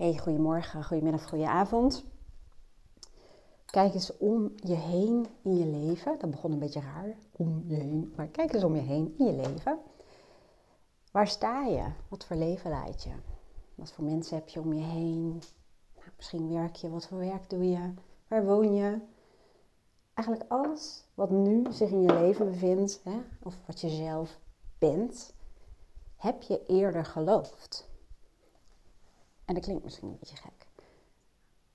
Hey, goedemorgen, goedemiddag, goedenavond. Kijk eens om je heen in je leven. Dat begon een beetje raar, om je heen. Maar kijk eens om je heen in je leven. Waar sta je? Wat voor leven leid je? Wat voor mensen heb je om je heen? Nou, misschien werk je, wat voor werk doe je? Waar woon je? Eigenlijk alles wat nu zich in je leven bevindt, hè, of wat je zelf bent, heb je eerder geloofd. En dat klinkt misschien een beetje gek.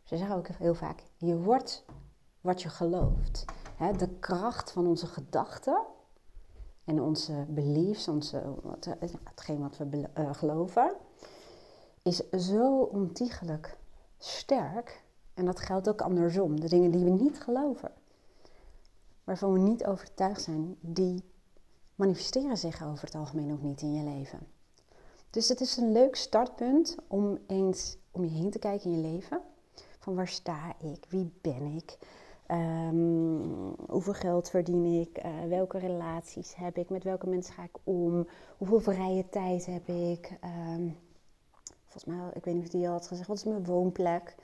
Ze zeggen ook heel vaak, je wordt wat je gelooft. de kracht van onze gedachten en onze beliefs, onze, hetgeen wat we uh, geloven, is zo ontiegelijk sterk. En dat geldt ook andersom. De dingen die we niet geloven, waarvan we niet overtuigd zijn, die manifesteren zich over het algemeen ook niet in je leven. Dus het is een leuk startpunt om eens om je heen te kijken in je leven. Van waar sta ik? Wie ben ik? Ehm, hoeveel geld verdien ik? Uh, welke relaties heb ik? Met welke mensen ga ik om? Hoeveel vrije tijd heb ik? Ehm, volgens mij, ik weet niet of die al had gezegd, wat is mijn woonplek?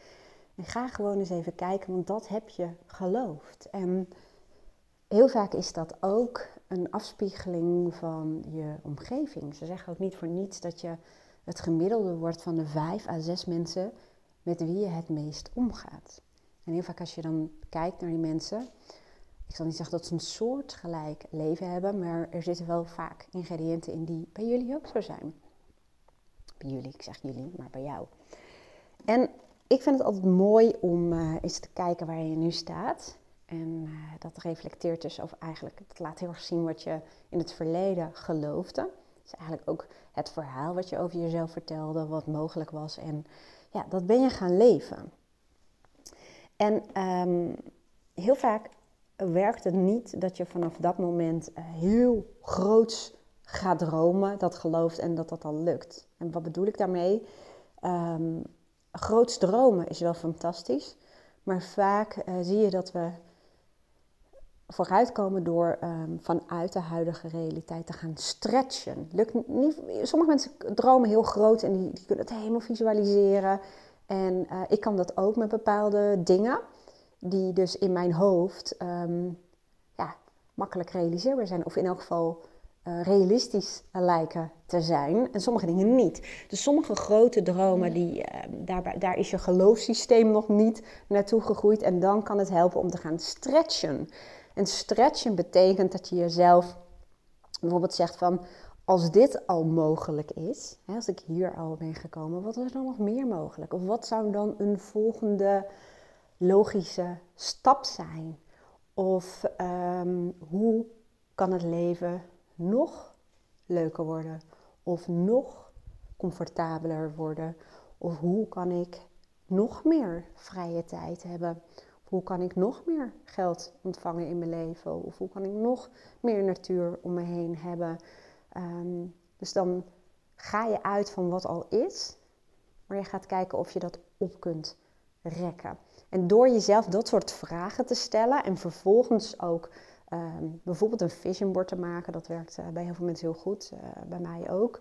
En ga gewoon eens even kijken, want dat heb je geloofd. En heel vaak is dat ook een afspiegeling van je omgeving. Ze zeggen ook niet voor niets dat je het gemiddelde wordt van de vijf à zes mensen met wie je het meest omgaat. En heel vaak als je dan kijkt naar die mensen, ik zal niet zeggen dat ze een soortgelijk leven hebben, maar er zitten wel vaak ingrediënten in die bij jullie ook zo zijn. Bij jullie, ik zeg jullie, maar bij jou. En ik vind het altijd mooi om uh, eens te kijken waar je nu staat. En uh, dat reflecteert dus of eigenlijk, het laat heel erg zien wat je in het verleden geloofde. Het is eigenlijk ook het verhaal wat je over jezelf vertelde, wat mogelijk was. En ja, dat ben je gaan leven. En um, heel vaak werkt het niet dat je vanaf dat moment uh, heel groots gaat dromen, dat gelooft en dat dat dan lukt. En wat bedoel ik daarmee? Um, groots dromen is wel fantastisch, maar vaak uh, zie je dat we vooruitkomen door um, vanuit de huidige realiteit te gaan stretchen. Lukt niet, sommige mensen dromen heel groot en die, die kunnen het helemaal visualiseren. En uh, ik kan dat ook met bepaalde dingen, die dus in mijn hoofd um, ja, makkelijk realiseerbaar zijn. Of in elk geval uh, realistisch lijken te zijn. En sommige dingen niet. Dus sommige grote dromen, die, uh, daar, daar is je geloofssysteem nog niet naartoe gegroeid. En dan kan het helpen om te gaan stretchen. En stretchen betekent dat je jezelf bijvoorbeeld zegt van, als dit al mogelijk is, hè, als ik hier al ben gekomen, wat is dan nog meer mogelijk? Of wat zou dan een volgende logische stap zijn? Of um, hoe kan het leven nog leuker worden? Of nog comfortabeler worden? Of hoe kan ik nog meer vrije tijd hebben? Hoe kan ik nog meer geld ontvangen in mijn leven? Of hoe kan ik nog meer natuur om me heen hebben? Um, dus dan ga je uit van wat al is, maar je gaat kijken of je dat op kunt rekken. En door jezelf dat soort vragen te stellen en vervolgens ook um, bijvoorbeeld een vision board te maken, dat werkt uh, bij heel veel mensen heel goed, uh, bij mij ook.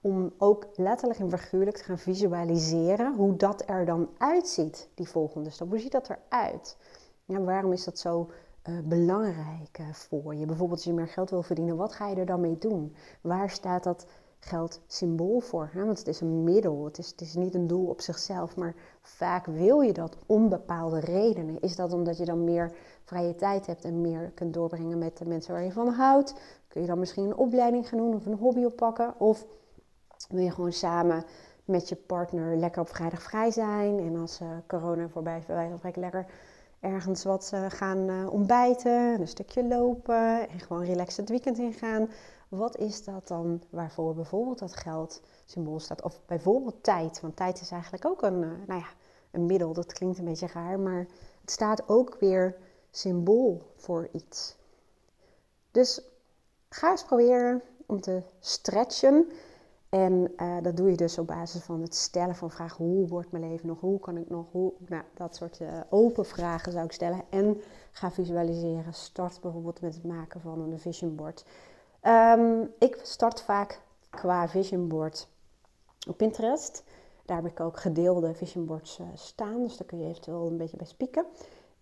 Om ook letterlijk en figuurlijk te gaan visualiseren hoe dat er dan uitziet, die volgende stap. Hoe ziet dat eruit? Ja, waarom is dat zo uh, belangrijk voor je? Bijvoorbeeld als je meer geld wil verdienen, wat ga je er dan mee doen? Waar staat dat geld symbool voor? Want het is een middel, het is, het is niet een doel op zichzelf, maar vaak wil je dat om bepaalde redenen. Is dat omdat je dan meer vrije tijd hebt en meer kunt doorbrengen met de mensen waar je van houdt? Kun je dan misschien een opleiding gaan doen of een hobby oppakken? Of wil je gewoon samen met je partner lekker op vrijdag vrij zijn en als uh, corona voorbij is, bij wijze lekker ergens wat uh, gaan uh, ontbijten, een stukje lopen en gewoon relaxed het weekend ingaan. Wat is dat dan waarvoor bijvoorbeeld dat geld symbool staat? Of bijvoorbeeld tijd, want tijd is eigenlijk ook een, nou ja, een middel. Dat klinkt een beetje raar, maar het staat ook weer symbool voor iets. Dus ga eens proberen om te stretchen en uh, dat doe je dus op basis van het stellen van vragen: hoe wordt mijn leven nog? Hoe kan ik nog? Hoe, nou, dat soort uh, open vragen zou ik stellen. En ga visualiseren. Start bijvoorbeeld met het maken van een vision board. Um, ik start vaak qua vision board op Pinterest Daar heb ik ook gedeelde vision boards staan, dus daar kun je eventueel een beetje bij spieken.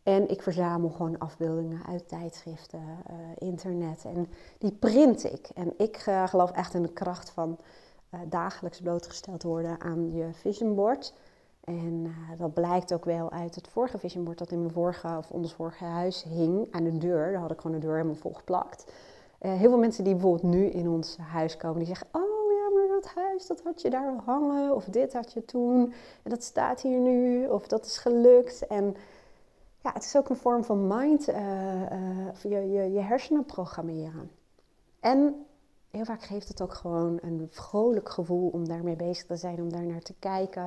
En ik verzamel gewoon afbeeldingen uit tijdschriften, internet en die print ik. En ik geloof echt in de kracht van dagelijks blootgesteld worden aan je vision board. En uh, dat blijkt ook wel uit het vorige vision board dat in mijn vorige of ons vorige huis hing aan de deur. Daar had ik gewoon de deur helemaal vol geplakt. Uh, heel veel mensen die bijvoorbeeld nu in ons huis komen, die zeggen: Oh ja, maar dat huis, dat had je daar hangen. Of dit had je toen. En dat staat hier nu. Of dat is gelukt. En ja, het is ook een vorm van mind, je, je, je hersenen programmeren. En heel vaak geeft het ook gewoon een vrolijk gevoel om daarmee bezig te zijn, om daar naar te kijken.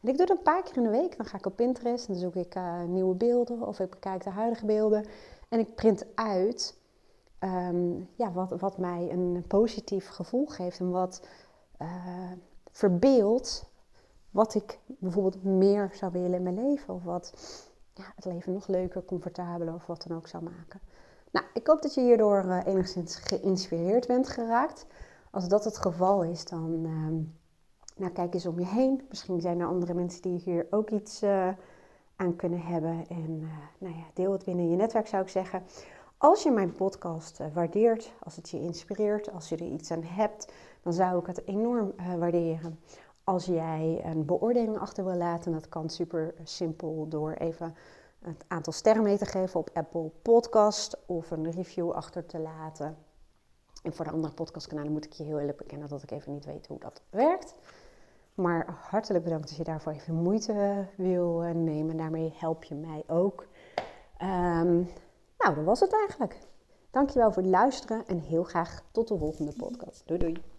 En ik doe dat een paar keer in de week. Dan ga ik op Pinterest en dan zoek ik uh, nieuwe beelden of ik bekijk de huidige beelden. En ik print uit um, ja, wat, wat mij een positief gevoel geeft en wat uh, verbeeldt wat ik bijvoorbeeld meer zou willen in mijn leven. Of wat ja, het leven nog leuker, comfortabeler of wat dan ook zou maken. Nou, ik hoop dat je hierdoor uh, enigszins geïnspireerd bent geraakt. Als dat het geval is, dan uh, nou, kijk eens om je heen. Misschien zijn er andere mensen die hier ook iets uh, aan kunnen hebben. En uh, nou ja, deel het binnen je netwerk zou ik zeggen. Als je mijn podcast waardeert, als het je inspireert, als je er iets aan hebt, dan zou ik het enorm waarderen. Als jij een beoordeling achter wil laten, dat kan super simpel door even het aantal sterren mee te geven op Apple Podcast of een review achter te laten. En voor de andere podcastkanalen moet ik je heel eerlijk bekennen dat ik even niet weet hoe dat werkt. Maar hartelijk bedankt dat je daarvoor even moeite wil eh, nemen. Daarmee help je mij ook. Um, nou, dat was het eigenlijk. Dankjewel voor het luisteren en heel graag tot de volgende podcast. Doei doei.